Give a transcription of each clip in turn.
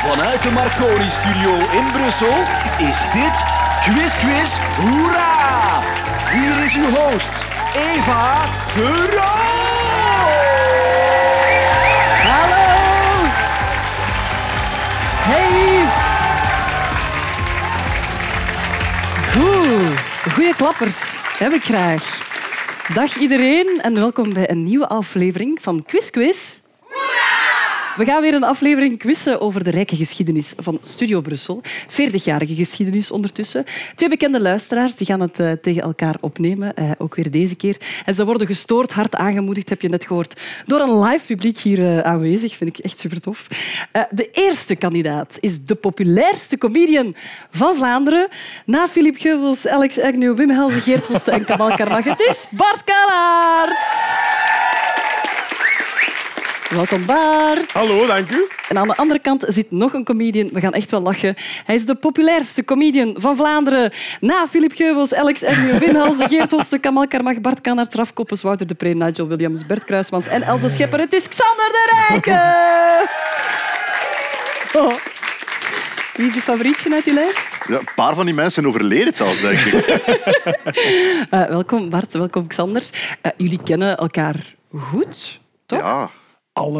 Vanuit de Marconi Studio in Brussel is dit Quiz Quiz Hoera! Hier is uw host, Eva de Roo! Hallo! Hey! Goed. Goeie klappers. Heb ik graag. Dag iedereen en welkom bij een nieuwe aflevering van Quiz Quiz. We gaan weer een aflevering quizzen over de rijke geschiedenis van Studio Brussel. 40-jarige geschiedenis ondertussen. Twee bekende luisteraars die gaan het eh, tegen elkaar opnemen, eh, ook weer deze keer. En ze worden gestoord, hard aangemoedigd, heb je net gehoord, door een live publiek hier eh, aanwezig. Vind ik echt super tof. de eerste kandidaat is de populairste comedian van Vlaanderen. Na Philip Geubels, Alex Agnew, Wim Helze, Geert en Kamal Karmach. Het is Bart Kanaerts. Welkom Bart. Hallo, dank u. En aan de andere kant zit nog een comedian. We gaan echt wel lachen. Hij is de populairste comedian van Vlaanderen. Na Philip Geubels, Alex Agnew, Wim Helsen, Geert Hosten, Kamal Karmach, Bart Kannaert, Raf Koppes, Wouter de Pre, Nigel Williams, Bert Kruismans en Elze Schepper. Het is Xander de Rijke. Oh. Wie is je favorietje uit die lijst? Ja, een paar van die mensen zijn overleden zelfs, denk ik. uh, welkom Bart, welkom Xander. Uh, jullie kennen elkaar goed, toch? Ja. Al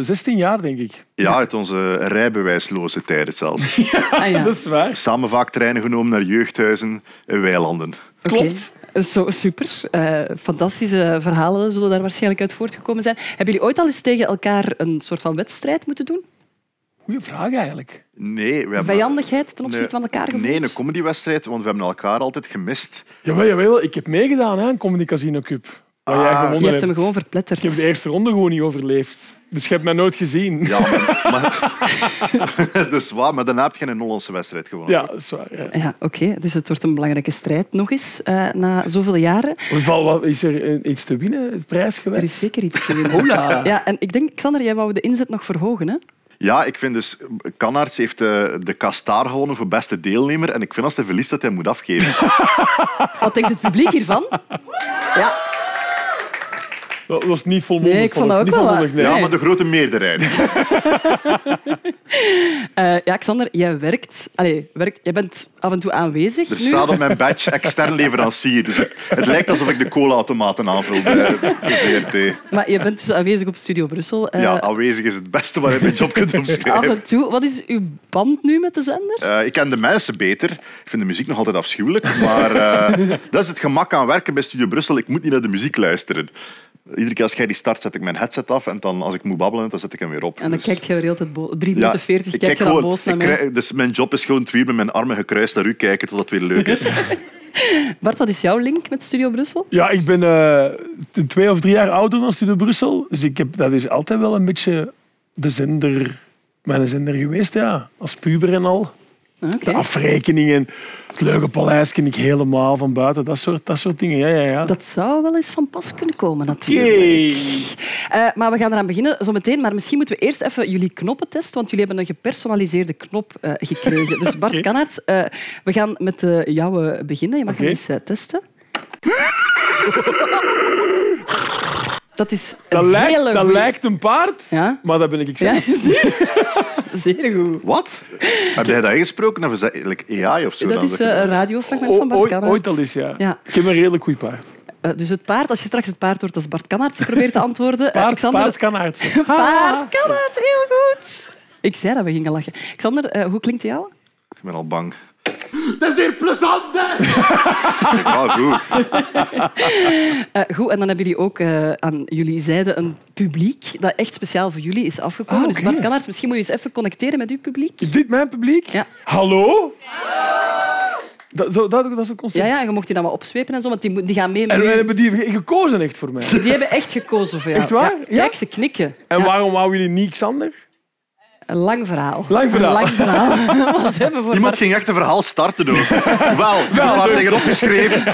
16 jaar, denk ik. Ja, uit onze rijbewijsloze tijden zelfs. ja, ah, ja. dat is waar. Samen vaak treinen genomen naar jeugdhuizen en weilanden. Klopt. Zo, super. Uh, fantastische verhalen zullen daar waarschijnlijk uit voortgekomen zijn. Hebben jullie ooit al eens tegen elkaar een soort van wedstrijd moeten doen? Goeie vraag eigenlijk. Nee. We hebben... Vijandigheid ten opzichte van elkaar gevoeld? Nee, een comedywedstrijd, want we hebben elkaar altijd gemist. Jawel, jawel. Ik heb meegedaan aan Comedy Casino Cup. Ah, jij gewonnen je hebt hem gewoon verpletterd. Ik heb de eerste ronde gewoon niet overleefd. Dus je hebt mij nooit gezien. Ja, maar... is waar, maar daarna heb je een Hollandse wedstrijd gewonnen. Ja, dat is waar. Ja, ja oké. Dus het wordt een belangrijke strijd nog eens, uh, na zoveel jaren. Wat, is er iets te winnen? Het prijs geweest? Er is zeker iets te winnen. Hola. Ja, en ik denk, Xander, jij wou de inzet nog verhogen, hè? Ja, ik vind dus... Kanarts heeft de, de Kastaar gewonnen voor beste deelnemer. En ik vind als hij verliest dat hij moet afgeven. Wat denkt het publiek hiervan? Ja. Dat was niet volmondig. Nee, ik vond dat ook wel nee. Ja, maar de grote meerderheid. uh, ja, Xander, jij werkt, allez, werkt... Jij bent af en toe aanwezig Er staat op mijn badge extern leverancier. Dus het, lijkt alsof ik de cola-automaten aanvul bij de VRT. Maar je bent dus aanwezig op Studio Brussel. Uh, ja, aanwezig is het beste wat je mijn job kunt omschrijven. Af en toe. Wat is uw band nu met de zender? Uh, ik ken de mensen beter. Ik vind de muziek nog altijd afschuwelijk. Maar dat is het gemak aan werken bij Studio Brussel. Ik moet niet naar de muziek luisteren. Iedere keer als jij die start, zet ik mijn headset af en dan als ik moet babbelen, dan zet ik hem weer op. En dan dus... kijkt je weer heel tijd 3 minuten 40, ja, kijk je dan boos naar mij. Krijg, dus mijn job is gewoon twee met mijn armen gekruist naar u kijken tot het weer leuk is. Bart, wat is jouw link met Studio Brussel? Ja, ik ben uh, twee of drie jaar ouder dan Studio Brussel. Dus ik heb, dat is altijd wel een beetje de zender, mijn zender geweest, ja. Als puber en al. Okay. De afrekeningen, het leuke paleis ken ik helemaal van buiten. Dat soort, dat soort dingen. Ja, ja, ja. Dat zou wel eens van pas kunnen komen, natuurlijk. Uh, maar we gaan eraan beginnen zometeen. Maar misschien moeten we eerst even jullie knoppen testen. Want jullie hebben een gepersonaliseerde knop uh, gekregen. Dus Bart okay. Kannaerts, uh, we gaan met jouwe beginnen. Je mag okay. hem eens testen. Dat is dat lijkt, dat lijkt een paard, ja? maar dat ben ik zelf. Ja, zeer goed. Wat? Heb jij dat ingesproken of is dat like AI of zo? Dat is een radiofragment van Bart Kannaerts. Ooit al eens, ja. ja. Ik heb een redelijk goed paard. Uh, dus het paard, als je straks het paard hoort als Bart Kannaerts probeert te antwoorden... paard, Alexander, paard Kannaerts. paard heel goed. Ik zei dat we gingen lachen. Xander, uh, hoe klinkt het jou? Ik ben al bang. Dat is hier plezant, hè? ja, goed. Uh, goed, en dan hebben jullie ook uh, aan jullie zijde een publiek dat echt speciaal voor jullie is afgekomen. Ah, okay. Dus Bart Kannaerts, misschien moet je eens even connecteren met uw publiek. Is dit mijn publiek? Ja. Hallo? Dat, dat, dat, is een concept. Ja, ja, je mocht die dan wel opzwepen en zo, want die, die gaan mee met En hebben die gekozen echt voor mij? Die hebben echt gekozen voor jou. Echt waar? Ja, Kijk, ze knikken. En waarom wouden jullie niet Xander? Een lang verhaal. Lang verhaal. Een lang verhaal. Wat hebben voor Iemand ging echt een verhaal starten ook. Wel, ik heb dus. tegenop geschreven. Uh,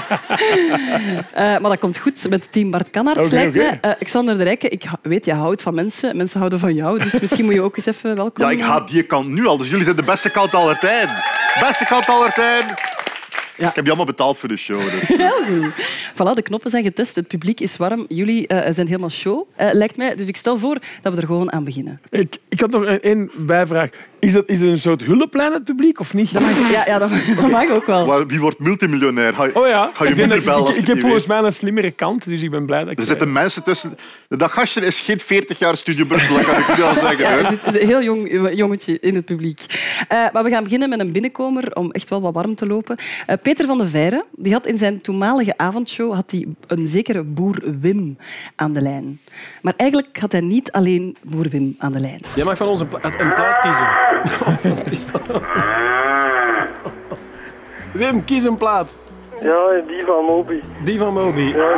maar dat komt goed met team Bart Kannaerts, okay, lijkt okay. mij. Uh, Xander de Rijke, ik weet, je houdt van mensen. Mensen houden van jou, dus misschien moet je ook eens even welkom. Ja, ik haat die kant nu al, dus jullie zijn de beste kant aller tijden. Beste kant aller tijden. Ja. Ik heb die allemaal betaald voor de show. Dus. Heel goed. Voilà, de knoppen zijn getest, het publiek is warm. Jullie eh, zijn helemaal show, eh, lijkt mij. Dus ik stel voor dat we er gewoon aan beginnen. Ik, ik had nog één bijvraag. Is dat is het een soort hulpplein, het publiek, of niet? Dat mag, ja, ja, dat, dat mag ook wel. Wie wordt multimiljonair? Ga, je- Oh ja. ga je ik, moeder bellen als heb volgens mij een slimmere kant, dus ik ben blij dat ik... Er zitten mensen tussen... Dat gastje is geen 40 jaar Studio Brussel, dat kan ik wel zeggen. Ja, er zit een heel jong jongetje in het publiek. Eh, maar we gaan beginnen met een binnenkomer om echt wel wat warm te lopen. Eh, Peter van de Veire die had in zijn toenmalige avondshow had hij een zekere boer Wim aan de lijn. Maar eigenlijk had hij niet alleen boer Wim aan de lijn. Jij mag van ons een, pla- een plaat kiezen. Wat is dat? Wim, kies een plaat. Ja, die van Moby. Die van Moby. Ja,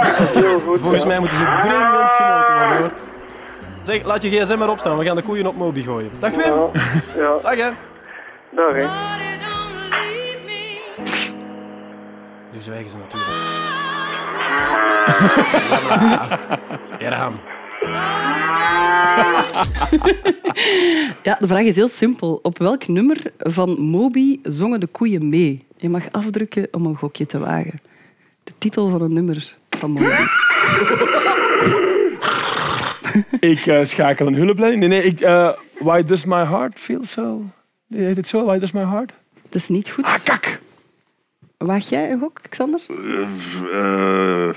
dat is heel goed. Volgens mij moeten ze dringend genoten worden hoor. Zeg, laat je gsm maar opstaan. We gaan de koeien op Moby gooien. Dag Wim. Ja, ja. Dag hè. dag hè. Nu zwijgen ze natuurlijk. Ja, Raam. Ja, de vraag is heel simpel. Op welk nummer van Moby zongen de koeien mee? Je mag afdrukken om een gokje te wagen. De titel van een nummer van Moby. Ik eh, schakel een hulplijn. Nee, nee, ik, eh, why does my heart feel so... Heet het zo? Why does my heart? Het is niet goed. Ah, kak! Waag jij een gok, Xander? Eh,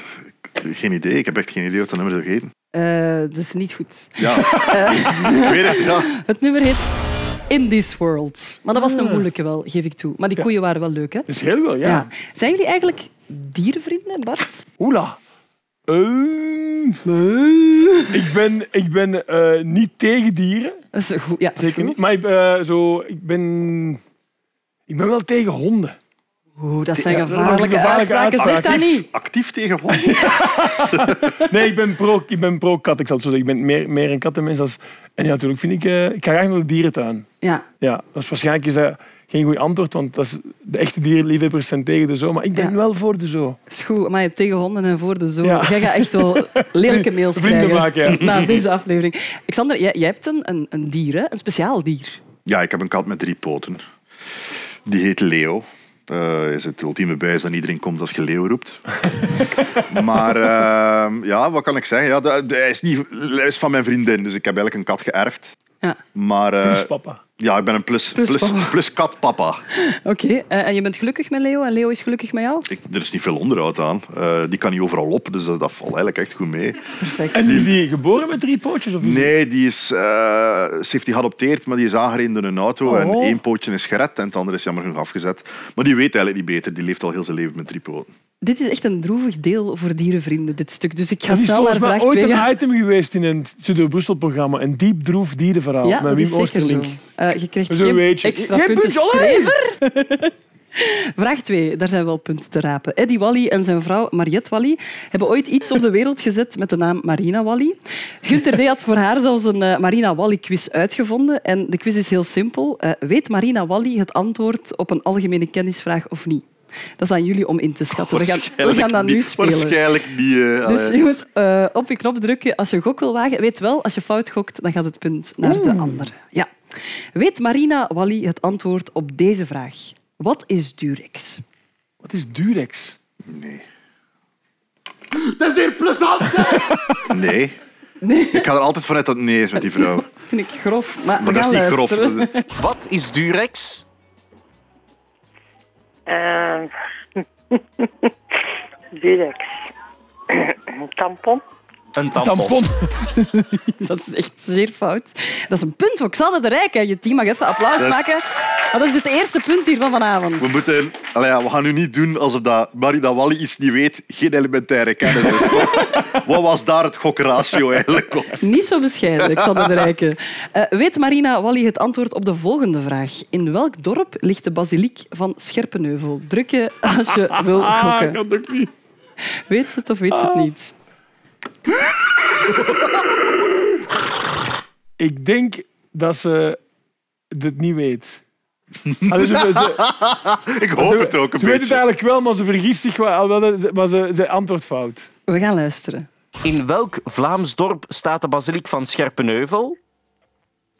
geen idee. Ik heb echt geen idee wat dat nummer zou heten. Eh, dat is niet goed. Ja. ik weet het, ja. Het nummer heet In This World. Maar dat was een moeilijke wel, geef ik toe. Maar die koeien waren wel leuk, hè? Dat is heel goed, ja. Ja. Zijn jullie eigenlijk dierenvrienden, Bart? Oela. Ehm, ik ben, ik ben eh, niet tegen dieren. Dat is goed. Ja, Zeker goed. niet. Maar ik, eh, zo, ik, ben, ik ben wel tegen honden. Oeh, dat zijn Ja, dat gevaarlijke, uitspraken. Zeg dat niet. Actief tegen honden. Nee, ik ben pro, ik ben pro kat. Ik zal het zo zeggen. Ik ben meer, meer een kattenmens. Als, en ja, natuurlijk vind ik... eh, ik ga graag naar de dierentuin. Ja, Ja, dat is waarschijnlijk is dat geen goed antwoord, want dat is, de echte dierenliefhebbers zijn tegen de zoo. Maar ik ben Ja. wel voor de zoo. dat is goed. Maar je tegen honden en voor de zoo. Ja. Jij gaat echt wel lelijke mails Vrienden krijgen maken, ja. na deze aflevering. Xander, jij, jij hebt een, een, een dier, hè? een speciaal dier. Ja, ik heb een kat met drie poten. Die heet Leo. Eh is het ultieme bewijs dat iedereen komt als je Leo roept. maar ehm, ja, wat kan ik zeggen? Ja, hij, is niet, hij is van mijn vriendin, dus ik heb eigenlijk een kat geërfd. Ja, Maar eh, Plus papa. ja, ik ben een plus, Plus plus, papa. plus katpapa. oké. Eh, en je bent gelukkig met Leo en Leo is gelukkig met jou? Ik, er is niet veel onderhoud aan. Eh, die kan niet overal op, dus dat, dat valt eigenlijk echt goed mee. Perfect. En is die geboren met drie pootjes? Of Nee, die is, eh, ze heeft die geadopteerd, maar die is aangereden door een auto. En Oh. één pootje is gered en het andere is jammer genoeg afgezet. Maar die weet eigenlijk niet beter. Die leeft al heel zijn leven met drie poten. Dit is echt een droevig deel voor dierenvrienden, dit stuk. Dus ik ga Dat is snel naar mij vraag ooit 2 een gaan. item geweest in een Studio Brussel-programma. Een diep droef dierenverhaal Ja, met Wim is. Oosterlink. Eh, je krijgt geen extra Geen punten, strever. Vraag 2, daar zijn wel punten te rapen. Eddie Wally en zijn vrouw Mariette Wally hebben ooit iets op de wereld gezet met de naam Marina Wally. Gunther D. had voor haar zelfs een eh, Marina Wally-quiz uitgevonden. En de quiz is heel simpel. Eh, weet Marina Wally het antwoord op een algemene kennisvraag of niet? Dat is aan jullie om in te schatten. We gaan, we Waarschijnlijk gaan dat nu niet. spelen. Waarschijnlijk niet. eh, Dus je moet eh, op je knop drukken als je een gok wil wagen. Weet wel, als je fout gokt, dan gaat het punt naar de andere. Ja. Weet Marina Wally het antwoord op deze vraag? Wat is Durex? Wat is Durex? Nee. Dat is hier plezant, hè? Nee. Ik ga er altijd vanuit dat het nee is met die vrouw. Vind ik grof, maar, dat is niet grof. Wat is Durex? Ehm Durex. Tampon. Een tampon. Tampon. Dat is echt zeer fout. Dat is een punt voor Xander de Rijk. hè. Je team mag even applaus maken. Dat is het eerste punt hier van vanavond. We, moeten, allee, ja, we gaan nu niet doen alsof dat Marina Wally iets niet weet. Geen elementaire kennis. Dus, wat was daar het gokratio eigenlijk op? Niet zo bescheiden, Xander de Rijke. Eh, weet Marina Wally het antwoord op de volgende vraag? In welk dorp ligt de basiliek van Scherpenheuvel? Druk je als je wil Ah, gokken. kan niet. Weet ze het of weet ze het niet? Ik denk dat ze het niet weet. Allee, ze, ze, Ik hoop het ook een ze weet het beetje. eigenlijk wel, maar ze vergist zich wel. Maar ze, ze antwoordt fout. We gaan luisteren. In welk Vlaams dorp staat de basiliek van Scherpenheuvel?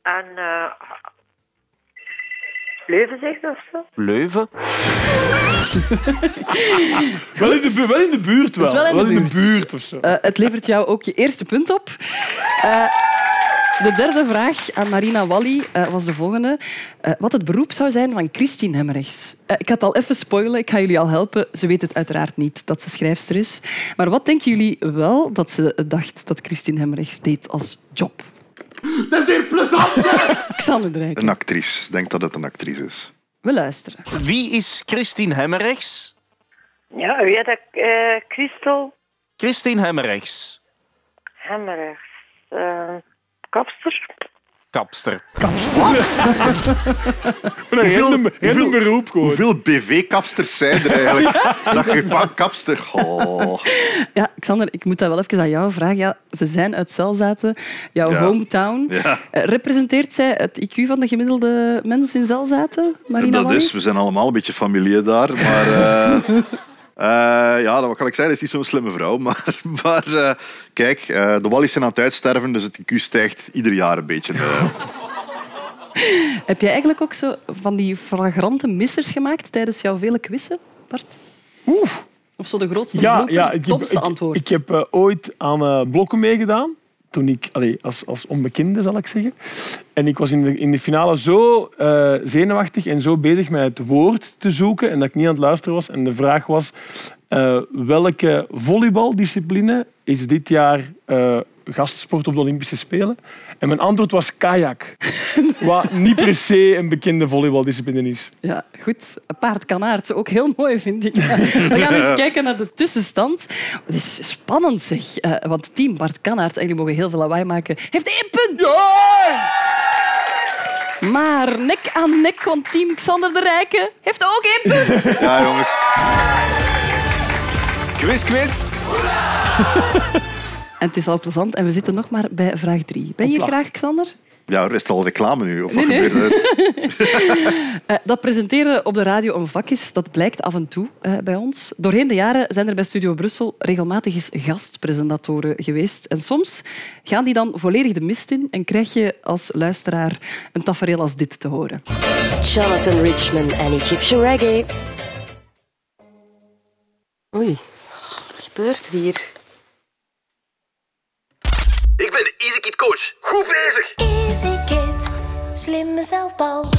En uh, Leuven zegt of zo? Leuven. Wel in, de, wel in de buurt wel. Dus wel in de buurt. of zo. Eh, het levert jou ook je eerste punt op. Eh, de derde vraag aan Marina Walli eh, was de volgende. Eh, wat het beroep zou zijn van Christine Hemmerichs. Eh, ik ga het al even spoilen, ik ga jullie al helpen. Ze weet het uiteraard niet dat ze schrijfster is. Maar wat denken jullie wel dat ze dacht dat Christine Hemmerichs deed als job? Dat is hier plezant? Xander. Een actrice. Ik denk dat het een actrice is. We luisteren. Wie is Christine Hemmerichs? Ja, wie dat? eh Christel Christine Hemmerichs. Hemmerichs. Eh kapster. Kapster. Een random, random beroep gewoon. Hoeveel BV-kapsters zijn er eigenlijk? Dat je van kapster... Oh. Ja, Xander, ik moet dat wel even aan jou vragen. Ja, ze zijn uit Zelzaten, jouw Ja. hometown. Ja. Eh, representeert zij het IQ van de gemiddelde mens in Zelzaten, Marina Dat is, we zijn allemaal een beetje familie daar, maar... eh, eh, ja, wat kan ik zeggen? Dat is niet zo'n slimme vrouw. Maar, maar eh, kijk, eh, de Wallis zijn aan het uitsterven, dus het IQ stijgt ieder jaar een beetje. Heb jij eigenlijk ook zo van die flagrante missers gemaakt tijdens jouw vele quizzen, Bart? Oeh. Of zo de grootste Ja, ik heb, topste ik, antwoord? ik heb eh, ooit aan eh, blokken meegedaan. Toen ik, allee, als, als onbekende, zal ik zeggen. En ik was in de, in de finale zo eh, zenuwachtig en zo bezig met het woord te zoeken en dat ik niet aan het luisteren was. En de vraag was, eh, welke volleybaldiscipline is dit jaar eh, gastsport op de Olympische Spelen? En mijn antwoord was kajak. Wat niet per se een bekende volleybaldiscipline is. Ja, goed. Paardkanaard, ook heel mooi, vind ik. We gaan eens kijken naar de tussenstand. Het is spannend, zeg. Eh, want team Bart Kanaert, en jullie mogen heel veel lawaai maken, heeft één punt. Maar nek aan nek, want team Xander de Rijke heeft ook één punt. Ja, jongens. Quiz, quiz. En het is al plezant en we zitten nog maar bij vraag drie. Ben je Hopla. graag, Xander? Ja, er is al reclame nu? Of wat Nee, nee. gebeurt er? Eh, dat presenteren op de radio een vak is, dat blijkt af en toe eh, bij ons. Doorheen de jaren zijn er bij Studio Brussel regelmatig eens gastpresentatoren geweest. En soms gaan die dan volledig de mist in en krijg je als luisteraar een tafereel als dit te horen. Jonathan Richman en Egyptian Reggae. Oei, gebeurt er hier? Ik ben de Easy Kid coach. Goed bezig. Easy Kid, slimme zelfbouw.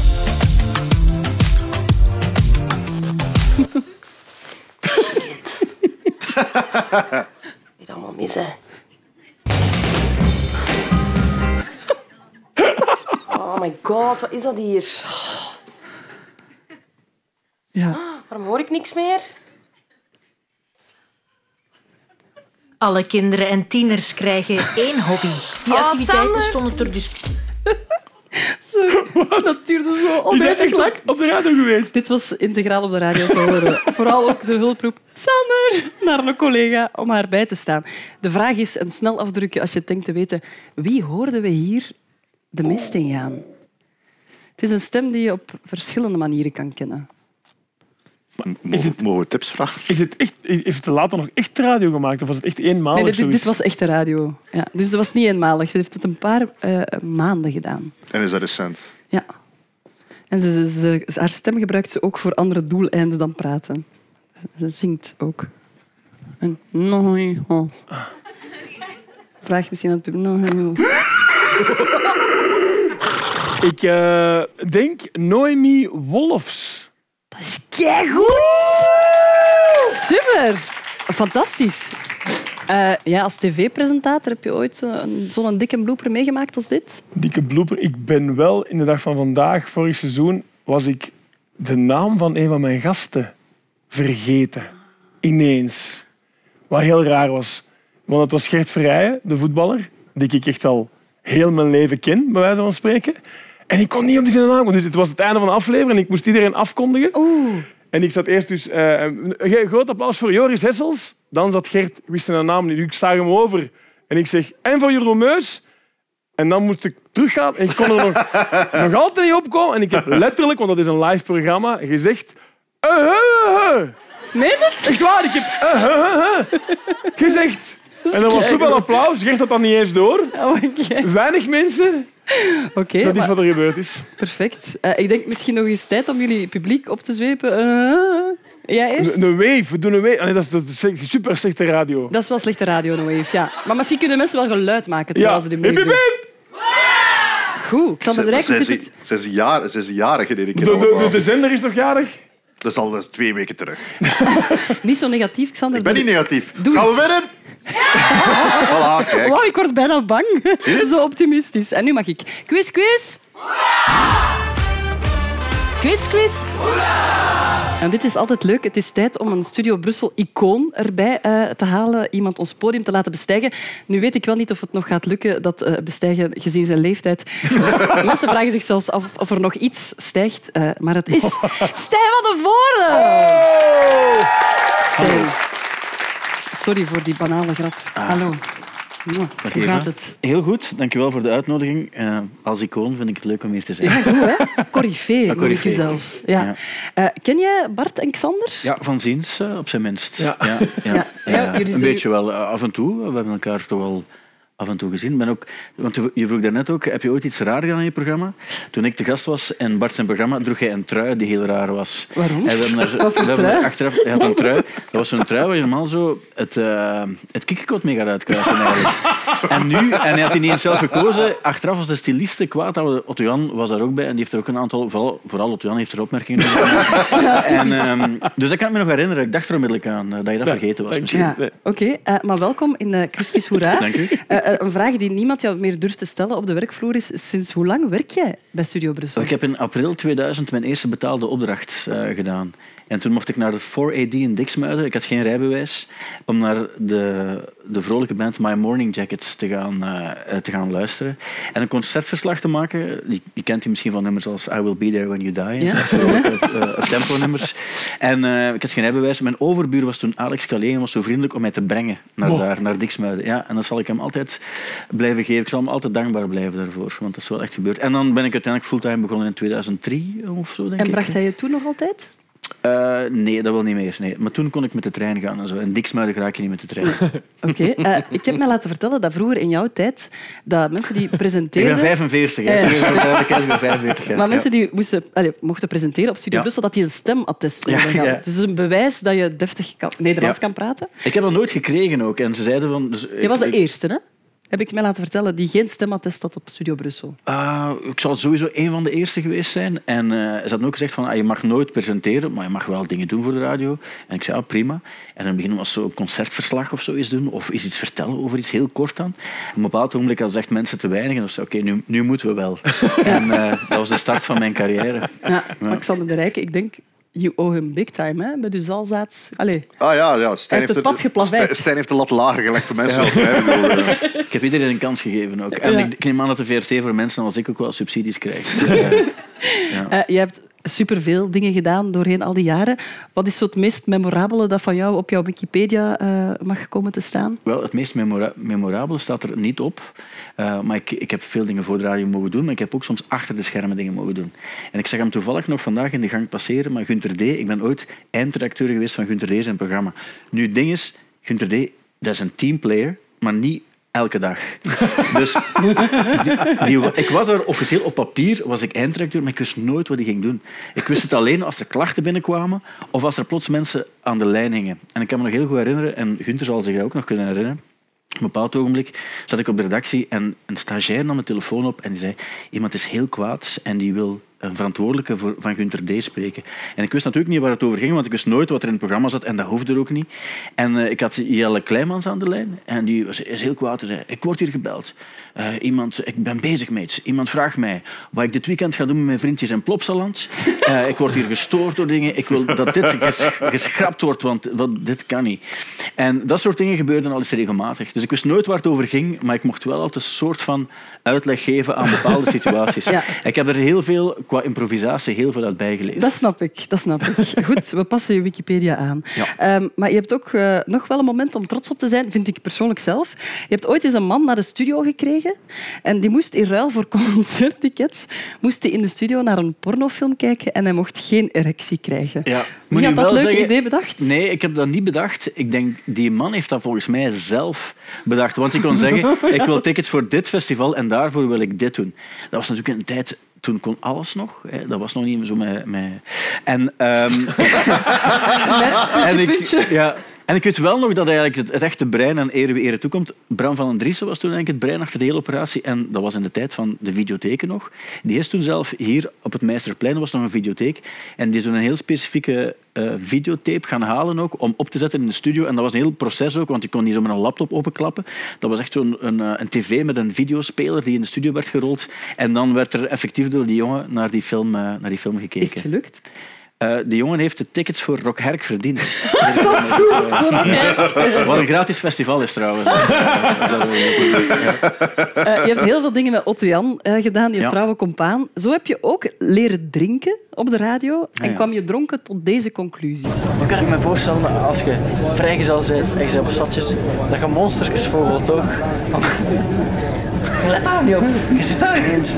Shit. Dit allemaal mis, hè. Oh my god, wat is dat hier? Ja. Waarom hoor ik niks meer? Alle kinderen en tieners krijgen één hobby. Die Oh, activiteiten Sander. stonden er dus Zo, dat duurde zo oneindig lang. op de radio geweest? Dit was integraal op de radio te horen. Vooral ook de hulproep Sander naar een collega om haar bij te staan. De vraag is, een snel afdrukken als je denkt te weten wie hoorden we hier de mist in gaan. Het is een stem die je op verschillende manieren kan kennen. Mogen, mogen we tips vragen? Is het echt, heeft het later nog echt radio gemaakt of was het echt eenmalig Nee, dit, dit was echte radio. Ja, dus dat was niet eenmalig. Ze heeft het een paar eh, maanden gedaan. En is dat recent? Ja. En ze, ze, ze- haar stem gebruikt ze ook voor andere doeleinden dan praten. Ze zingt ook. En, oh. Vraag misschien aan het publiek. Ik eh, denk Noemi Wolfs. Dat is keigoed! Super! Fantastisch. Eh, ja, als tv-presentator heb je ooit zo'n dikke blooper meegemaakt als dit? Dikke blooper. Ik ben wel in de dag van vandaag, vorig seizoen, was ik de naam van een van mijn gasten vergeten. Ineens. Wat heel raar was. Want het was Gert Verrijen, de voetballer, die ik echt al heel mijn leven ken, bij wijze van spreken. En ik kon niet op die zijn naam komen. Dus het was het einde van de aflevering en ik moest iedereen afkondigen. Oeh. En ik zat eerst dus... eh, een groot applaus voor Joris Hessels. Dan zat Gert, wist zijn naam niet, ik zag hem over. En ik zeg, en voor Jeroen Meus. En dan moest ik teruggaan en ik kon er nog, nog altijd niet opkomen. En ik heb letterlijk, want dat is een live programma, gezegd... eh, eh. Meen het? Echt waar, ik heb eh, gezegd. En er was zoveel applaus, Gert had dat niet eens door. Oh. Weinig mensen. Oké, Dat is maar- wat er gebeurd is. perfect. Eh, ik denk misschien nog eens tijd om jullie publiek op te zwepen. Eh, Ja, eerst? Een, een wave, we doen een wave. Nee, dat, is, dat is super slechte radio. Dat is wel slechte radio, no wave, ja. Maar misschien kunnen mensen wel geluid maken terwijl Ja. ze die wave hip, doen. Goed, Xander de Rijk Zij zit is, het... zij is, deze De, de, de, de zender is toch jarig? Dat is al dat is twee weken terug. Niet zo negatief, Xander. Ik ben niet negatief. Doe Gaan we winnen? Voilà, kijk. Wow, ik word bijna bang. Zo optimistisch. En nu mag ik. Quiz, quiz. Quiz, quiz. En dit is altijd leuk. Het is tijd om een Studio Brussel-icoon erbij eh, te halen. Iemand ons podium te laten bestijgen. Nu weet ik wel niet of het nog gaat lukken, dat eh, bestijgen, gezien zijn leeftijd. Mensen vragen zich zelfs af of er nog iets stijgt. eh, maar het is Stijn van de Voorde. Stijn. Sorry voor die banale grap. Hallo. Dag Hoe Eva. gaat het? Heel goed, dankjewel voor de uitnodiging. Eh, als icoon vind ik het leuk om hier te zijn. Ja, goed, hè? Corifee, zelfs. Ja. Ja. Eh, ken jij Bart en Xander? Ja, van ziens eh, op zijn minst. Ja. Ja, ja, Ja. Ja, jullie een beetje wel. af en toe. We hebben elkaar toch wel af en toe gezien. Ben ook, want je- vroeg daarnet ook, heb je ooit iets raar gedaan in je programma? Toen ik de gast was in Bart zijn programma, droeg hij een trui die heel raar was. Waarom? En trui? daar Achteraf, hij had een trui. Dat was zo'n trui waar je normaal zo het, uh, het kikkerkot mee gaat uitkruisen. Eigenlijk. En nu, en hij had die niet eens zelf gekozen. Achteraf was de styliste kwaad. dat- Otto Jan was daar ook bij. En die heeft er ook een aantal... Vooral, vooral Otto Jan heeft er opmerkingen over gemaakt. en, ehm, Dus dat kan ik me nog herinneren. Ik dacht er onmiddellijk aan eh, dat je dat Ja, vergeten was. Misschien. Ja, oké. Eh, maar welkom in uh, Crispis Hoera. Dank u. een vraag die niemand jou meer durft te stellen op de werkvloer is sinds hoe lang werk jij bij Studio Brussel? Ik heb in april 2000 mijn eerste betaalde opdracht eh, gedaan. En toen mocht ik naar de 4AD in Diksmuiden. Ik had geen rijbewijs. Om naar de, de vrolijke band My Morning Jacket te gaan, eh, te gaan luisteren. En een concertverslag te maken. Je, je kent die misschien van nummers als I Will Be There When You Die. Ja. Echt vrolijke, eh, tempo-nummers. En eh, ik had geen rijbewijs. Mijn overbuur was toen Alex Calais en was zo vriendelijk om mij te brengen naar daar, naar Diksmuiden. Ja, en dat zal ik hem altijd blijven geven. Ik zal hem altijd dankbaar blijven daarvoor. Want dat is wel echt gebeurd. En dan ben ik uiteindelijk fulltime begonnen in 2003 of zo, denk En ik. bracht hij je toen nog altijd? Eh, nee, dat wil niet meer. Nee. Maar toen kon ik met de trein gaan en zo. En Diksmuiden raak je niet met de trein. Oké. Eh, ik heb mij laten vertellen dat vroeger in jouw tijd dat mensen die Ik presenteerden... ben 45, hè. Ik ben duidelijkheid, ik ben 45 jaar. Maar mensen die moesten, allee, mochten presenteren op Studio Ja. Brussel, dat die een stemattest Ja, hadden. ja. Dus een bewijs dat je deftig kan, Nederlands kan praten. Ik heb dat nooit gekregen ook. En ze zeiden van... Dus, Je was de ik- eerste, hè? Heb ik mij laten vertellen, die geen stemattest had op Studio Brussel. Ah, ik zal sowieso een van de eerste geweest zijn. En eh, ze hadden ook gezegd van, ah, je mag nooit presenteren, maar je mag wel dingen doen voor de radio. En ik zei, ah, prima. En in het begin was zo een concertverslag of zo eens doen, of eens iets vertellen over iets, heel kort dan. Op een bepaald ogenblik hadden ze echt mensen te weinig. En dan zei oké, nu, nu moeten we wel. En eh, dat was de start van mijn carrière. Ja, Alexander de Rijke, ik denk, you owe him big time, hè? Met uw zalzaad. Allee, Ah ja, ja. Stijn heeft het de- pad geplaveid. Stijn- Stijn heeft de lat lager gelegd voor mensen zoals mij. Ik bedoel, eh, Ik heb iedereen een kans gegeven ook. En Ja. ik, ik neem aan dat de VRT voor mensen als ik ook wel subsidies krijgt. Eh, eh, je hebt superveel dingen gedaan doorheen al die jaren. Wat is het meest memorabele dat van jou op jouw Wikipedia eh, mag komen te staan? Wel, het meest memora memorabele staat er niet op. Uh, maar ik, ik heb veel dingen voor de radio mogen doen, maar ik heb ook soms achter de schermen dingen mogen doen. En ik zag hem toevallig nog vandaag in de gang passeren, maar Gunter D. Ik ben ooit eindredacteur geweest van Gunter D. zijn programma. Nu, ding is, Gunter D. dat is een teamplayer, maar niet elke dag. Dus ik was er officieel op papier, was ik eindredacteur, maar ik wist nooit wat hij ging doen. Ik wist het alleen als er klachten binnenkwamen of als er plots mensen aan de lijn hingen. En ik kan me nog heel goed herinneren, en Gunther zal zich ook nog kunnen herinneren, een bepaald ogenblik zat ik op de redactie en een stagiair nam de telefoon op en zei iemand is heel kwaad en die wil een verantwoordelijke voor, van Gunter D. spreken. En ik wist natuurlijk niet waar het over ging, want ik wist nooit wat er in het programma zat en dat hoefde er ook niet. En uh, ik had Jelle Kleimans aan de lijn en die was, is heel kwaad zei ik word hier gebeld. Uh, iemand, ik ben bezig met iets. Iemand vraagt mij wat ik dit weekend ga doen met mijn vriendjes in Plopsaland. Uh, ik word hier gestoord door dingen. Ik wil dat dit ges, geschrapt wordt, want wat, dit kan niet. En dat soort dingen gebeurden al eens regelmatig. Dus ik wist nooit waar het over ging, maar ik mocht wel altijd een soort van uitleg geven aan bepaalde situaties. Ja. Ik heb er heel veel, qua improvisatie, heel veel uit bijgeleerd. Dat snap ik, dat snap ik. Goed, we passen je Wikipedia aan. Ja. Um, maar je hebt ook uh, nog wel een moment om trots op te zijn, vind ik persoonlijk zelf. Je hebt ooit eens een man naar de studio gekregen en die moest in ruil voor concerttickets moest hij in de studio naar een pornofilm kijken en hij mocht geen erectie krijgen. Ja. Wie had dat leuke zeggen, idee bedacht? Nee, ik heb dat niet bedacht. Ik denk, die man heeft dat volgens mij zelf bedacht. Want je kon zeggen, ik wil tickets voor dit festival en daarvoor wil ik dit doen. Dat was natuurlijk een tijd toen kon alles nog. Hè. Dat was nog niet zo met... met... En, ehm, en, ik, ja, en ik weet wel nog dat eigenlijk het, echte brein aan ere wie ere toekomt. Bram van den Driessen was toen eigenlijk het brein achter de hele operatie. En dat was in de tijd van de videotheken nog. Die is toen zelf hier op het Meisterplein, er was nog een videotheek. En die is toen een heel specifieke eh, videotape gaan halen ook, om op te zetten in de studio. En dat was een heel proces ook, want je kon niet zo met een laptop openklappen. Dat was echt zo'n een, eh, een tv met een videospeler die in de studio werd gerold. En dan werd er effectief door die jongen naar die film, eh, naar die film gekeken. Is het gelukt? Eh, de jongen heeft de tickets voor Rock Herk verdiend. Dat is goed. Wat een gratis festival is trouwens. Eh, je hebt heel veel dingen met Otto Jan eh, gedaan, je Ja. trouwe compaan. Zo heb je ook leren drinken op de radio en ja. kwam je dronken tot deze conclusie. Nu kan ik me voorstellen als je vrijgezel bent en je bent op stadjes, dat je monstertjes vogel toch... Let daar niet op. Je zit daar niet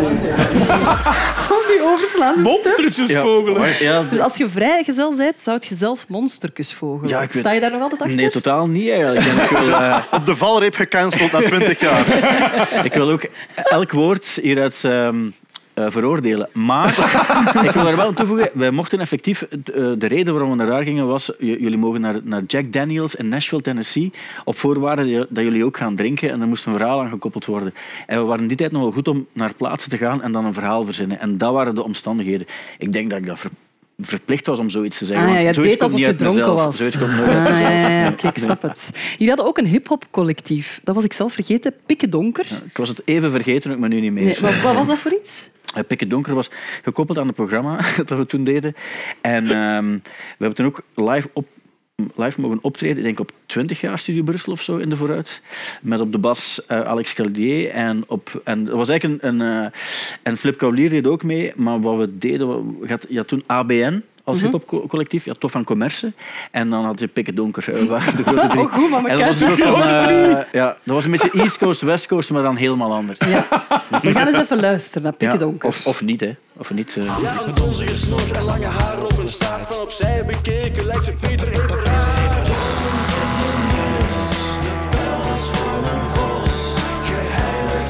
overslaande Monstertjesvogelen. Ja, Dus als je vrijgezel bent, zou je zelf monsterkus vogelen. Ja, ik weet- Sta je daar nog altijd achter? Nee, totaal niet eigenlijk. En ik, wil, Op de valreep gecanceld na 20 jaar. ik wil ook elk woord hieruit ehm, eh, veroordelen. Maar ik wil er wel aan toevoegen, wij mochten effectief... eh, de reden waarom we naar daar gingen was... jullie mogen naar, naar Jack Daniels in Nashville, Tennessee, op voorwaarde dat- jullie ook gaan drinken. En er moest een verhaal aan gekoppeld worden. En we waren die tijd nog wel goed om naar plaatsen te gaan en dan een verhaal verzinnen. En dat waren de omstandigheden. Ik denk dat ik dat ver- verplicht was om zoiets te zeggen. Ah, ja, je zoiets deed alsof je uit dronken mezelf. was. Zoiets komt nooit uit Ah, mezelf. ja, ja, ik snap het. Jullie hadden ook een hip-hop collectief. Dat was ik zelf vergeten. Pikke Donker. Ik was het even vergeten, ik me nu niet meer. Nee, wat, wat was dat voor iets? Eh, Pikke Donker was gekoppeld aan het programma dat we toen deden. En ehm, we hebben toen ook live, op, live mogen optreden, ik denk op 20 jaar Studio Brussel of zo in de vooruit. Met op de bas eh, Alex Caldier. En, op, en dat was eigenlijk een, een, eh, en Flip Kaulier deed ook mee. Maar wat we deden, we- had, je had toen ABN als Mhm. hip-hop collectief, ja, Tof van Commerce. En dan had je Pikke Donker. waren de grote drie. Oh, goed, maar en dat was een soort van, eh, ja, dat was een beetje East Coast, West Coast, maar dan helemaal anders. We gaan eens even luisteren naar Pikke Ja, Donker. of, of niet, hè. Of niet. eh. Ja, een donzige snor en lange haar op een staart van opzij bekeken lijkt ze Peter Everaert. Geheiligd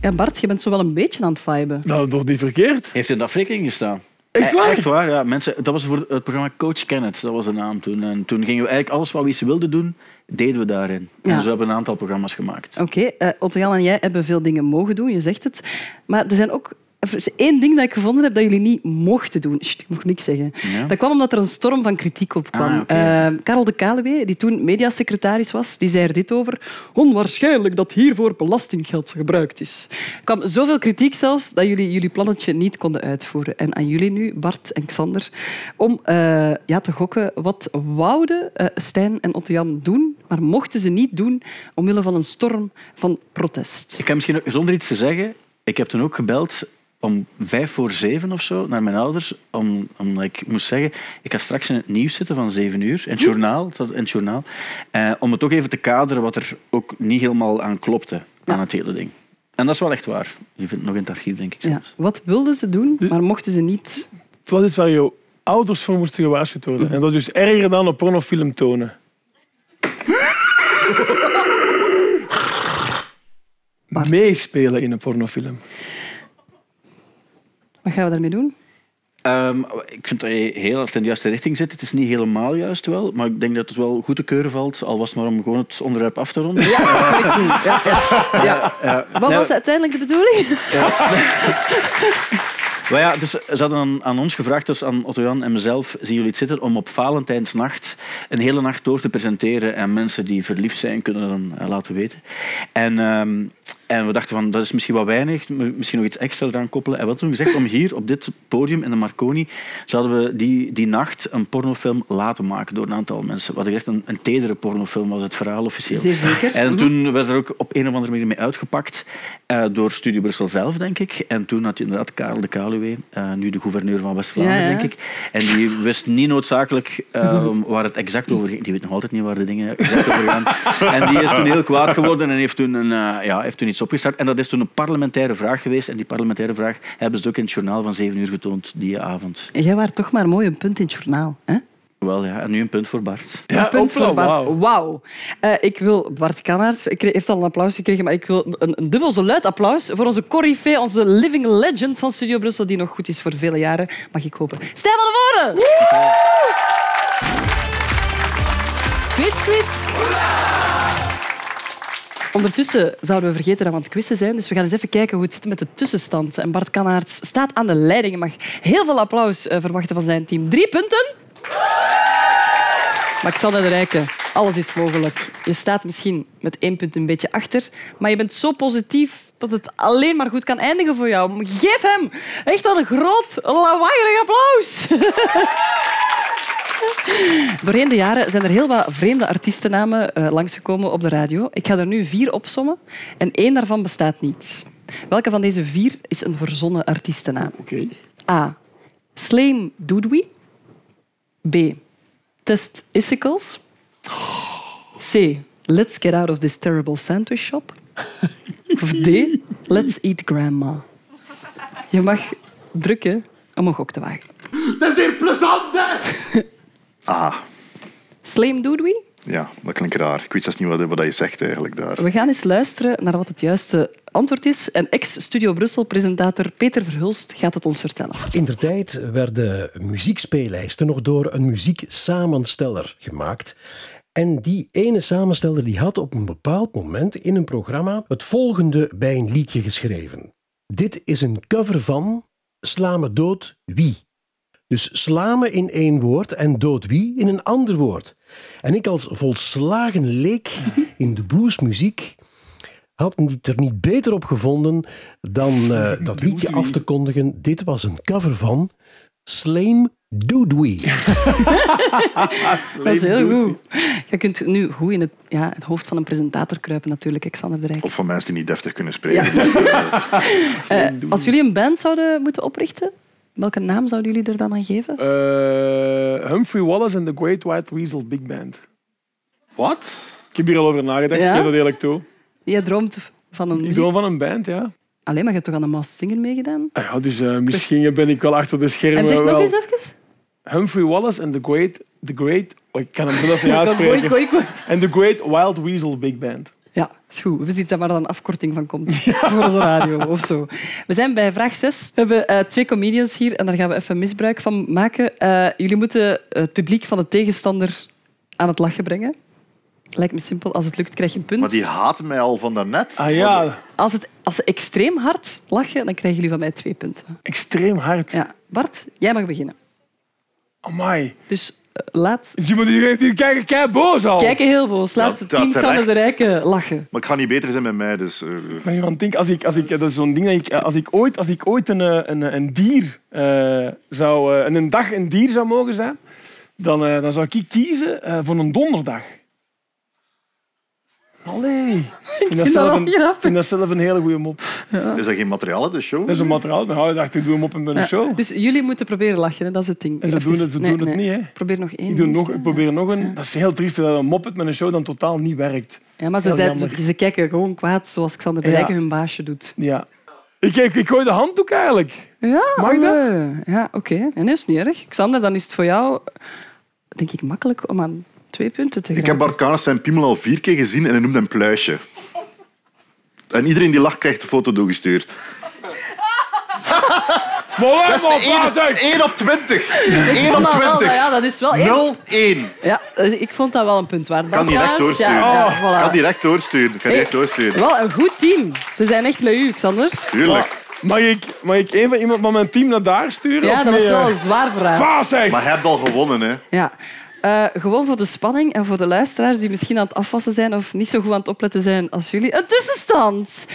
Ja, Bart, je bent zo wel een beetje aan het viben. Nou, toch niet verkeerd? Heeft in de afrekening gestaan. Echt waar? Eh, Echt waar, ja. Mensen, dat was voor het programma Coach Kenneth, dat was de naam toen. En toen gingen we eigenlijk alles wat we iets wilden doen, deden we daarin. Ja. En zo hebben we een aantal programma's gemaakt. Oké, eh Jan en jij hebben veel dingen mogen doen, je zegt het. Maar er zijn ook één ding dat ik gevonden heb dat jullie niet mochten doen. Sst, ik mocht niks zeggen. Ja? Dat kwam omdat er een storm van kritiek op kwam. Ah. Eh, Karel de Kaluwe, die toen mediasecretaris was, die zei er dit over. Onwaarschijnlijk dat hiervoor belastinggeld gebruikt is. Er kwam zoveel kritiek zelfs dat jullie jullie plannetje niet konden uitvoeren. En aan jullie nu, Bart en Xander, om eh, ja, te gokken wat wouden eh, Stijn en Otto Jan doen, maar mochten ze niet doen omwille van een storm van protest. Ik heb misschien zonder iets te zeggen, ik heb toen ook gebeld om vijf voor zeven of zo naar mijn ouders, om, omdat ik moest zeggen, ik ga straks in het nieuws zitten van zeven uur, in het journaal, het was in het journaal eh, om het ook even te kaderen wat er ook niet helemaal aan klopte aan het hele ding. En dat is wel echt waar. Je vindt het nog in het archief, denk ik. Ja. Wat wilden ze doen, maar mochten ze niet... Het was iets waar je ouders voor moesten gewaarschuwd worden. En dat is dus erger dan een pornofilm tonen. Meespelen in een pornofilm. Wat gaan we daarmee doen? Ehm, ik vind dat je heel hard in de juiste richting zit. Het is niet helemaal juist wel, maar ik denk dat het wel goed te keuren valt, al was het maar om gewoon het onderwerp af te ronden. Ja. Ja, ja. Wat was uiteindelijk de bedoeling? Maar ja, dus ze hadden aan, aan ons gevraagd, dus aan Otto Jan en mezelf, zien jullie het zitten om op Valentijnsnacht een hele nacht door te presenteren en mensen die verliefd zijn kunnen dan eh, laten weten. En, ehm, en we dachten van, dat is misschien wat weinig, misschien nog iets extra eraan koppelen. En hadden toen gezegd om hier op dit podium in de Marconi, zouden we die, die nacht een pornofilm laten maken door een aantal mensen. We hadden gezegd, een, een tedere pornofilm was het verhaal officieel. Zeer zeker. En Mhm. toen werd er ook op een of andere manier mee uitgepakt eh, door Studio Brussel zelf, denk ik. En toen had je inderdaad Karel de Kaluwe, eh, nu de gouverneur van West-Vlaanderen, Ja, ja. denk ik. En die wist niet noodzakelijk eh, waar het exact over ging. Die weet nog altijd niet waar de dingen exact over gaan. En die is toen heel kwaad geworden en heeft toen, een, eh, ja, heeft toen iets iets opgestart. En dat is toen een parlementaire vraag geweest. En die parlementaire vraag hebben ze ook in het journaal van 7 uur getoond die avond. Jij was toch maar mooi een punt in het journaal. Hè? Wel ja, en nu een punt voor Bart. een punt voor Bart. Wauw. Eh, ik wil Bart Kannaerts, ik kreeg- heeft al een applaus gekregen, maar ik wil een, een dubbel zo luid applaus voor onze corifee, onze living legend van Studio Brussel, die nog goed is voor vele jaren, mag ik hopen. Stijn van de Voren! Quiz, quiz. Ondertussen zouden we vergeten dat we aan het quizzen zijn, dus we gaan eens even kijken hoe het zit met de tussenstand. En Bart Kannaerts staat aan de leiding en mag heel veel applaus eh, verwachten van zijn team. Drie punten. Xander de Rijken, alles is mogelijk. Je staat misschien met één punt een beetje achter, maar je bent zo positief dat het alleen maar goed kan eindigen voor jou. Geef hem echt een groot, lawaaiig applaus. Doorheen de jaren zijn er heel wat vreemde artiestennamen eh, langsgekomen op de radio. Ik ga er nu vier opsommen en één daarvan bestaat niet. Welke van deze vier is een verzonnen artiestennaam? A. Slame Doodwee. B. Test Issicles. C. Let's get out of this terrible sandwich shop. Of D. Let's eat grandma. Je mag drukken om een gok te wagen. Dat is hier plezant, hè? Ah, Slame Doodwee? ja, dat klinkt raar. Ik weet zelfs niet wat, wat je zegt eigenlijk daar. We gaan eens luisteren naar wat het juiste antwoord is. En ex-Studio Brussel-presentator Peter Verhulst gaat het ons vertellen. In der tijd werden muziekspeellijsten nog door een muzieksamensteller gemaakt. En die ene samensteller die had op een bepaald moment in een programma het volgende bij een liedje geschreven. Dit is een cover van Sla me dood wie. Dus sla me in één woord en dood wie in een ander woord. En ik als volslagen leek in de bluesmuziek had het er niet beter op gevonden dan eh, dat liedje af te kondigen. Dit was een cover van Slame Doodwee. Dat is heel goed. Je kunt nu goed in het, ja, het hoofd van een presentator kruipen, natuurlijk, Xander de Rijk. Of van mensen die niet deftig kunnen spreken. Eh, als jullie een band zouden moeten oprichten, welke naam zouden jullie er dan aan geven? Eh, Humphrey Wallace en The Great White Weasel Big Band. Wat? Ik heb hier al over nagedacht, Ja? ik geef dat eerlijk toe. Jij droomt van een... Ik droom van een band, ja. Alleen maar je hebt toch aan de Masked Singer meegedaan? Ah ja dus eh, misschien ben ik wel achter de schermen En zeg nog wel. eens even. Humphrey Wallace en The Great... The Great oh, ik kan hem zelf niet uitspreken. En The Great Wild Weasel Big Band. Ja, is goed. We zien dat maar dat een afkorting van komt. Voor de radio of zo. We zijn bij vraag 6. We hebben eh, twee comedians hier en daar gaan we even misbruik van maken. Eh, jullie moeten het publiek van de tegenstander aan het lachen brengen. Lijkt me simpel. Als het lukt, krijg je een punt. Maar die haten mij al van daarnet. Ah ja, Als, het, als ze extreem hard lachen, dan krijgen jullie van mij twee punten. extreem hard. Ja. Bart, jij mag beginnen. Amai. Dus laat... Je moet die, die kijken kei boos al. Kijken heel boos. Laat Ja, het team. Sander de Rijken lachen. Maar het gaat niet beter zijn met mij, dus... eh, Ik ben hier aan het denken, als ik, als ik, dat is zo'n ding dat ik, als ik ooit, als ik ooit een, eh, een, een dier eh, zou, eh, en een dag een dier zou mogen zijn, dan, eh, dan zou ik kiezen eh, voor een donderdag. Allee. Ik vind, vind dat zelf een, grappig. ik vind dat zelf een hele goede mop. Is dat geen materiaal uit de show? Dat is een materiaal. Nou, ik dacht, ik doe hem op in mijn Ja, show. Dus jullie moeten proberen lachen, hè. dat is het ding. En ze doen het, ze nee, doen het niet. Hè. Probeer nog één. Ik, doe nog, ik probeer nog een... Dat is heel triest dat een mop met een show dan totaal niet werkt. Ja, maar ze, zijn, kijken gewoon kwaad zoals Xander de. Rijken hun baasje doet. Ja. Ik, ik, ik gooi de handdoek eigenlijk. Ja, Mag dat? Ja, oké. En dat is niet erg. Xander, dan is het voor jou, denk ik, makkelijk om aan twee punten te Ik heb Bart zijn piemel al vier keer gezien en hij noemde hem pluisje. En iedereen die lacht krijgt de foto doorgestuurd. Voilà, Dat is maar zeg. 1 op 20. Ik 1 vond op dat wel, 20. ja, dat is wel één. 0-1. Ja, dus ik vond dat wel een punt waard. Kan direct doorsturen. Ja, ja, voilà. Kan direct doorsturen. Kan direct doorsturen. Wel een goed team. Ze zijn echt met u, Xander. Tuurlijk. Mag ik, mag ik een van iemand van mijn team naar daar sturen? Ja, of dat was wel een zwaar zeg. Maar hij hebt al gewonnen, hè. Ja. Eh, gewoon voor de spanning en voor de luisteraars die misschien aan het afwassen zijn of niet zo goed aan het opletten zijn als jullie. Een tussenstand.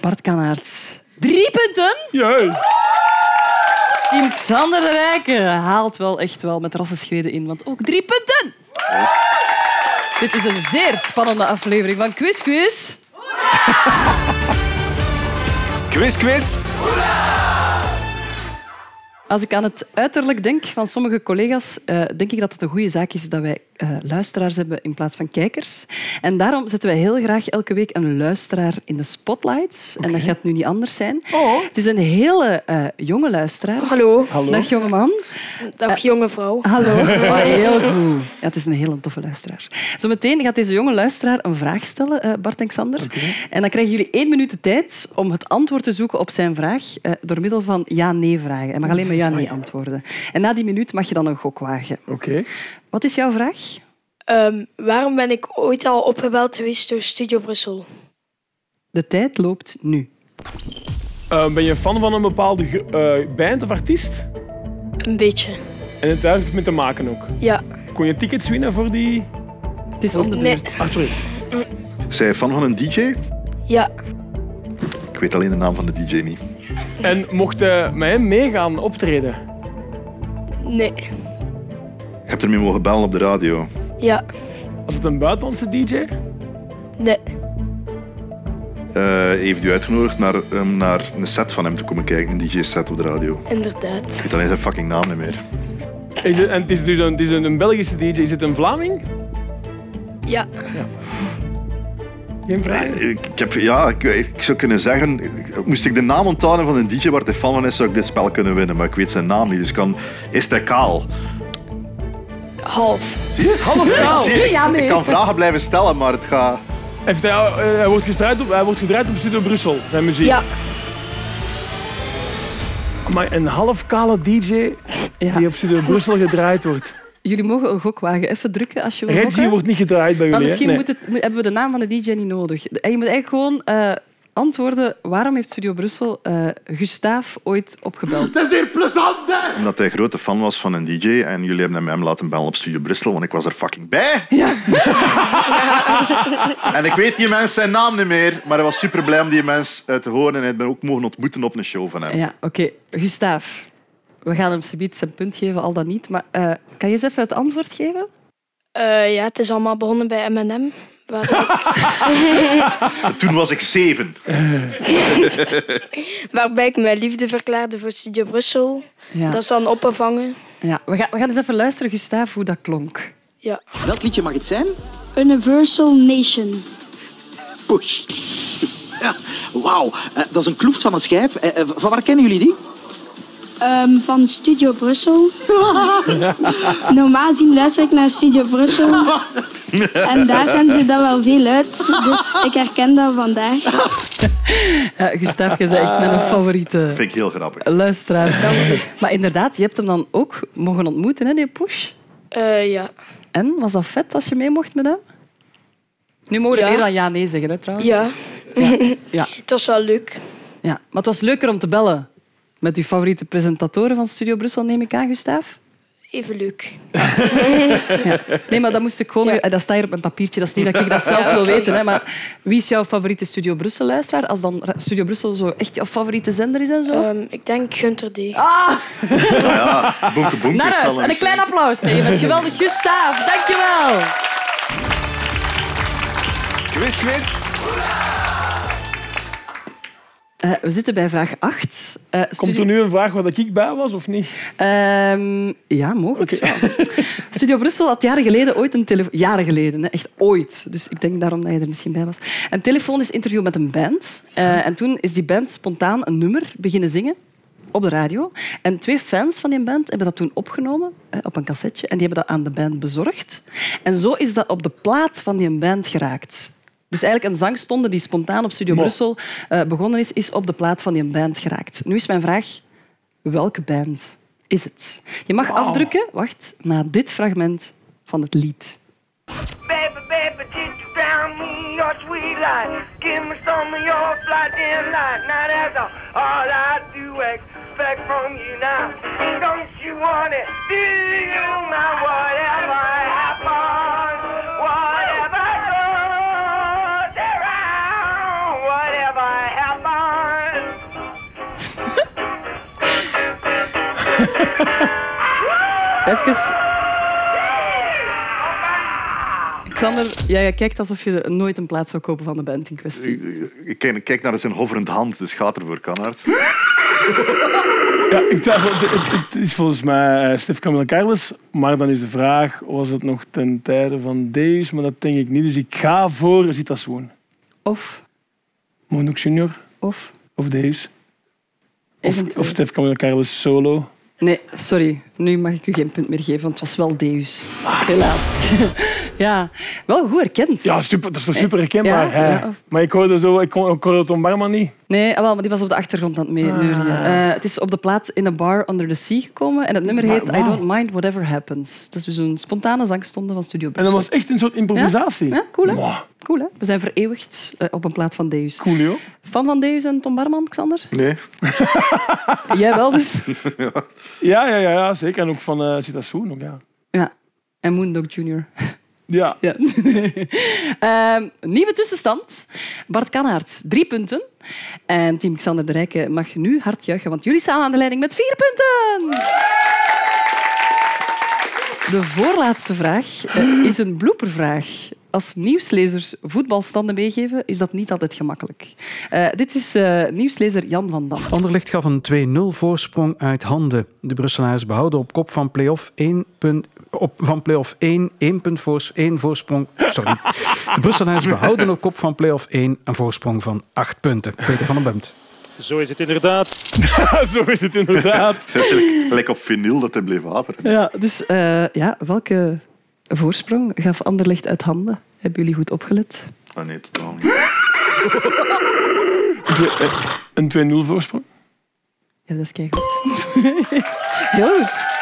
Bart Kanaerts. Drie punten. Jee. Team Xander de Rijken haalt wel echt wel met rassenschreden in, want ook drie punten. Dit is een zeer spannende aflevering van Quiz Quiz. Quiz, quiz. Als ik aan het uiterlijk denk van sommige collega's, eh, denk ik dat het een goede zaak is dat wij eh, luisteraars hebben in plaats van kijkers. En daarom zetten wij heel graag elke week een luisteraar in de spotlights. En dat gaat nu niet anders zijn. Het is een hele eh, jonge luisteraar. Hallo. Hallo. Dag jongeman. Dag jonge vrouw. Hallo. Oh, heel goed. Ja, het is een hele toffe luisteraar. Zometeen gaat deze jonge luisteraar een vraag stellen, eh, Bart en Xander. En dan krijgen jullie één minuut de tijd om het antwoord te zoeken op zijn vraag eh, door middel van ja-nee-vragen. Hij mag alleen maar ja-nee antwoorden. En na die minuut mag je dan een gok wagen. Oké. Wat is jouw vraag? Ehm, waarom ben ik ooit al opgebeld geweest door Studio Brussel? De tijd loopt nu. Eh, ben je fan van een bepaalde eh, band of artiest? Een beetje. En het heeft mee te maken ook. Ja. Kon je tickets winnen voor die... Het is om de Nee. Ah, sorry. Zij je fan van een DJ? Ja. Ik weet alleen de naam van de DJ niet. En mocht je met hem meegaan optreden? Nee. Je hebt ermee mogen bellen op de radio. Ja. Was het een buitenlandse DJ? Nee. Eh, heeft u uitgenodigd naar, um, naar een set van hem te komen kijken, een DJ-set op de radio. Inderdaad. Ik weet alleen zijn fucking naam niet meer. Is het, en het is dus een, het is een, een Belgische DJ. Is het een Vlaming? Ja. Geen vraag. Eh, Ik, ik heb, ja, ik, ik zou kunnen zeggen, moest ik de naam onthouden van een DJ waar hij fan van is, zou ik dit spel kunnen winnen. Maar ik weet zijn naam niet, dus kan... Is hij kaal? Half. Zie je? Half kaal. Zie je? Ja, nee. Ik kan vragen blijven stellen, maar het gaat... Heeft hij, eh, hij, wordt gedraaid op, hij wordt gedraaid op Studio Brussel, zijn muziek. Ja. Maar een half kale DJ die op Studio Brussel gedraaid wordt. Jullie mogen een gok wagen. Even drukken als je wil Reggie gokken. wordt niet gedraaid bij Maar jullie. misschien hè? moet het, moet- hebben we de naam van de DJ niet nodig. En je moet eigenlijk gewoon eh, antwoorden waarom heeft Studio Brussel eh Gustaaf ooit opgebeld. Dat is hier plezant, hè? Omdat hij grote fan was van een DJ en jullie hebben hem laten bellen op Studio Brussel, want ik was er fucking bij. Ja. En ik weet die mens zijn naam niet meer, maar hij was super blij om die mens eh, te horen en hij me ook mogen ontmoeten op een show van hem. Ja, oké. Gustaaf, we gaan hem subiet zijn punt geven, al dan niet. Maar eh, kan je eens even het antwoord geven? Eh, ja, het is allemaal begonnen bij M&M. ik- Toen was ik zeven. Waarbij ik mijn liefde verklaarde voor Studio Brussel. Ja. Dat is dan opgevangen. Ja, we gaan, we gaan eens even luisteren, Gustaaf, hoe dat klonk. Ja. Welk liedje mag het zijn? Universal Nation. Push. Ja, wauw. Eh, dat is een kloeft van een schijf. Van waar kennen jullie die? Ehm, van Studio Brussel. Normaal gezien luister ik naar Studio Brussel. En daar zijn ze dat wel veel uit. Dus ik herken dat vandaag. Ja, Gustaaf, je bent echt mijn favoriete Vind ik heel grappig. luisteraar. Maar inderdaad, je hebt hem dan ook mogen ontmoeten, hè, die push. Eh, ja. En, was dat vet als je mee mocht met hem? Nu mogen we Ja. meer dan ja-nee zeggen, hè, trouwens. Ja. Ja. Het was wel leuk. ja. Maar het was leuker om te bellen met uw favoriete presentatoren van Studio Brussel, neem ik aan, Gustaaf. Even leuk. Ja. Nee, maar dat moest ik gewoon... eh, Dat staat hier op mijn papiertje. Dat is niet dat ik dat zelf Ja, wil weten. Hè. Maar wie is jouw favoriete Studio Brussel-luisteraar? Als dan Studio Brussel zo echt jouw favoriete zender is en zo? Ehm, ik denk Gunter D. Ah! Ja, bonke. Naar huis. En een klein applaus. Nee, je bent geweldig, Gustaaf. Dankjewel. Quiz, quiz. Eh, we zitten bij vraag 8. Eh, Komt er nu een vraag waar ik bij was of niet? Ehm, ja, mogelijk wel. Studio Brussel had jaren geleden ooit een telefoon... Jaren geleden, hè, echt ooit. Dus ik denk daarom dat je er misschien bij was. Een telefonisch interview met een band. Eh, en toen is die band spontaan een nummer beginnen zingen op de radio. En twee fans van die band hebben dat toen opgenomen op een cassetje. En die hebben dat aan de band bezorgd. En zo is dat op de plaat van die band geraakt. Dus eigenlijk een zangstonde die spontaan op Studio Mo. Brussel eh, begonnen is, is op de plaat van die band geraakt. Nu is mijn vraag, welke band is het? Je mag afdrukken, wacht, na dit fragment van het lied. Baby, baby, did you down me your sweet light? Give me some of your flight dim light. Now that's all, I do expect from you now. Don't you want it? Do you my whatever happens? Even... Xander, jij kijkt alsof je nooit een plaat zou kopen van de band in kwestie. Ik kijk, kijk naar zijn hoverend hand, dus gaat ervoor, Kannaerts. Ja, ik twijfel. Het, het- het is volgens mij eh, Stef Camille Carles. Maar dan is de vraag, was het nog ten tijde van Deus? Maar dat denk ik niet. Dus ik ga voor Zita Swoon. Of? Moonhoek Junior. Of? Of Deus. Of, of Stef Camille Carles solo. Nee, sorry. Nu mag ik u geen punt meer geven, want het was wel Deus. Helaas. Ja, wel goed herkend. Ja, super, dat is toch super herkenbaar. Ja, hè? ja. Maar ik hoorde, zo, ik, kon- ik hoorde Tom Barman niet. Nee, ah, wel, maar die was op de achtergrond aan het meeneurien. Ah. Eh, het is op de plaat In a Bar Under the Sea gekomen en het nummer Maar heet I. Don't Mind Whatever Happens. Dat is dus een spontane zangstonde van Studio En dat Brussel. was echt een soort improvisatie. Ja, ja cool hè? Wow. Cool hè? We zijn vereeuwigd eh, op een plaat van Deus. Coolio. Fan van Deus en Tom Barman, Xander? Nee. Jij wel dus? Ja, ja, ja, ja, zeker. En ook van eh Zita. Ook, ja. Ja. En Moondog Jr. Ja. Ja. Ehm, nieuwe tussenstand. Bart Kanaerts, drie punten. En team Xander de Rijken mag nu hard juichen, want jullie staan aan de leiding met vier punten. De voorlaatste vraag eh, is een bloopervraag. Als nieuwslezers voetbalstanden meegeven, is dat niet altijd gemakkelijk. Eh, dit is eh, nieuwslezer Jan van Dam. Anderlecht gaf een 2-0 voorsprong uit handen. De Brusselaars behouden op kop van play-off 1 punt, op, van play-off 1 1 punt voor, 1 voorsprong. Sorry. De Brusselaars behouden op kop van play-off 1 een voorsprong van 8 punten. Peter van den Bemt. Zo is het inderdaad. Zo is het inderdaad. Gelijk op vinyl dat hij bleef haperen. Ja, dus eh, ja, welke voorsprong gaf Anderlecht uit handen? Hebben jullie goed opgelet? Ah, nee, totaal niet. Een 2-0 voorsprong. Ja, dat is keigoed. Heel goed.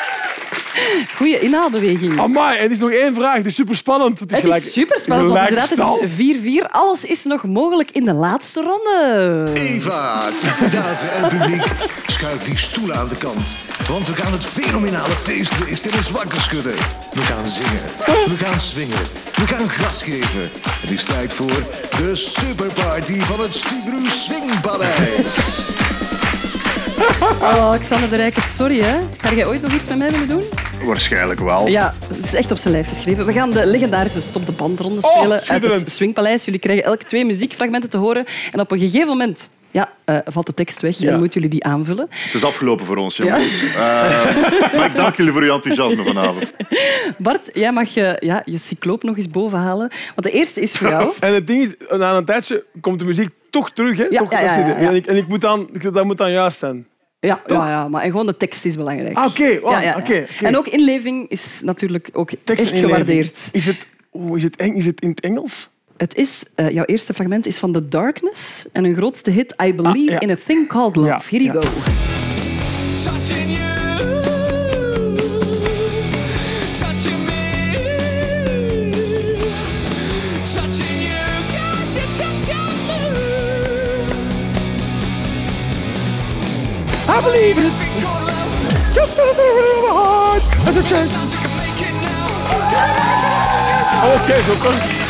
Goeie inhaalbeweging. Amai, het is nog één vraag. Het is super spannend. Het is, Het gelijk- is super spannend, want inderdaad, het is 4-4. Alles is nog mogelijk in de laatste ronde. Eva, kandidaten en publiek, schuif die stoelen aan de kant. Want we gaan het fenomenale feestbeest in ons wakker schudden. We gaan zingen, we gaan swingen, we gaan gas geven. Het is tijd voor de superparty van het Stubru Swingpaleis. Oh, Xander de Rijker, sorry hè. Ga jij ooit nog iets met mij willen doen? Waarschijnlijk wel. Ja, het is echt op zijn lijf geschreven. We gaan de legendarische Stop de Bandronde Oh, spelen uit het Swingpaleis. Jullie krijgen elk twee muziekfragmenten te horen. En op een gegeven moment ja, eh, valt de tekst weg Ja. en moeten jullie die aanvullen. Het is afgelopen voor ons, jongens. Eh, maar ik dank jullie voor uw enthousiasme vanavond. Bart, jij mag je, ja, je cycloop nog eens bovenhalen. Want de eerste is voor jou. En het ding is, na een tijdje komt de muziek toch terug. Hè? Ja, toch, ja, ja, ja, ja. En, ik, en ik moet dan, ik- dat moet dan juist zijn. Ja, ja, ja, maar en gewoon de tekst is belangrijk. Ah, oké. Ja. En ook inleving is natuurlijk ook Tekst echt gewaardeerd. Is het, oh, is, het eng, is het in het Engels? Het is, eh, jouw eerste fragment is van The Darkness en hun grootste hit I Believe Ah, ja. in a Thing Called Love. Ja, Here you ja. go. I believe in it. Just put it in my heart. As a chance. Oké, zo kan het.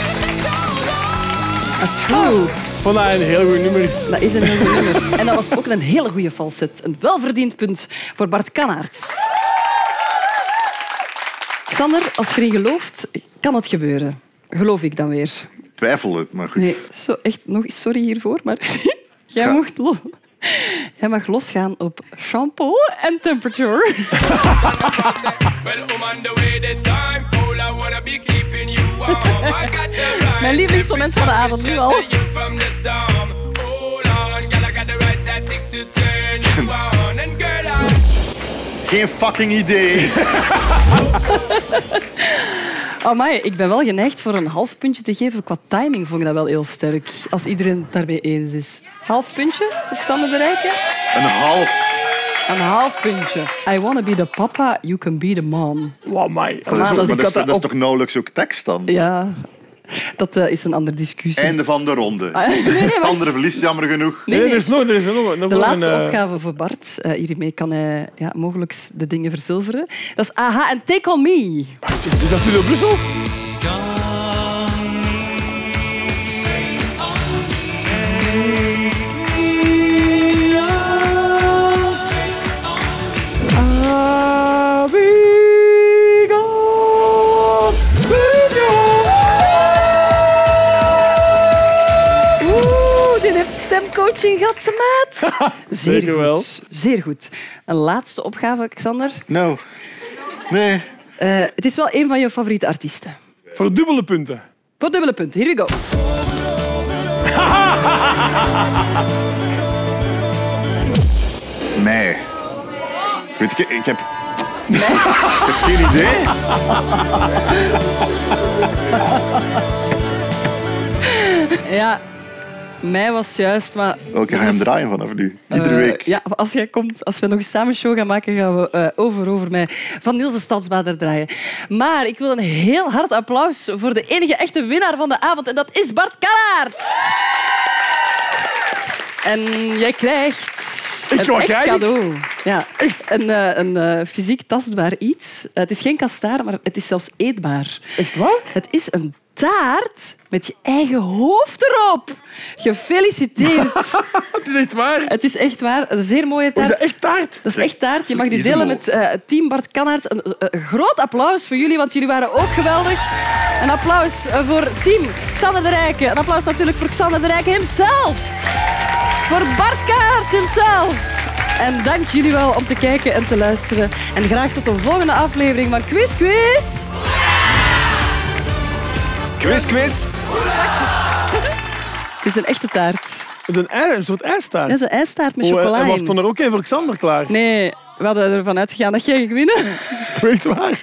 Dat is goed. Vond dat een heel goed nummer. Dat is een heel goed nummer. En dat was ook een hele goede falset. Een welverdiend punt voor Bart Kanaerts. Xander, als je erin gelooft, kan het gebeuren. Geloof ik dan weer. Twijfel het, maar goed. Nee, zo, echt nog eens sorry hiervoor, maar jij, mocht lo- jij mag losgaan op shampoo en temperature. Mijn lievelingsmoment van de avond nu al. Geen fucking idee. Amai, ik ben wel geneigd voor een half puntje te geven. Qua timing vond ik dat wel heel sterk. Als iedereen het daarmee eens is. Half puntje voor Xander de Rijken? Een half. Een half puntje. I wanna be the papa, you can be the mom. Wow, my. Dat is, maar dat is, dat is toch nauwelijks ook tekst dan? Ja, dat eh, is een andere discussie. Einde van de ronde. Ah, nee. Sander verliest jammer genoeg. Nee, nee. er is nog, er is nog, nog De een, laatste eh, opgave voor Bart. Eh, hiermee kan hij ja, mogelijk de dingen verzilveren. Dat is Aha en Take On Me. Is dat Studio Brussel? Oeh, die heeft stemcoaching Jotse maat. Zeer goed. wel. Zeer goed. Een laatste opgave, Xander. Nou, nee. Eh, het is wel een van je favoriete artiesten. Voor dubbele punten. Voor dubbele punten. Here we go. Mij. Weet ik, ik heb... ik heb geen idee. Ja, mij was juist, maar... Welke ga je hem draaien vanaf nu? Iedere Eh, week. Ja, als jij komt, als we nog eens samen show gaan maken, gaan we eh, over over mij van Niels de Stadsbader draaien. Maar ik wil een heel hard applaus voor de enige echte winnaar van de avond. En dat is Bart Kallaert. En jij krijgt Ik een echt cadeau. Ja, echt een, eh, een fysiek tastbaar iets. Het is geen kastaar, maar het is zelfs eetbaar. Echt waar? Het is een taart met je eigen hoofd erop. Gefeliciteerd. het is echt waar. Het is echt waar. Een zeer mooie Oh, taart. is dat echt taart? Dat is echt taart. Je mag die delen met eh, team Bart Kannaert. Een, een- een groot applaus voor jullie, want jullie waren ook geweldig. Een applaus eh, voor team Xander de Rijken. Een applaus natuurlijk voor Xander de Rijken himself. Voor Bart Kannaert himself. En dank jullie wel om te kijken en te luisteren. En graag tot de volgende aflevering van Quiz Quiz. Quiz, quiz. Het is een echte taart. Het is een, ei, een soort ijstaart. Dat is een ijstaart met Oh, en- chocola En was toen er ook een voor Xander klaar? Nee, we hadden ervan uitgegaan dat jij ging winnen. Echt waar?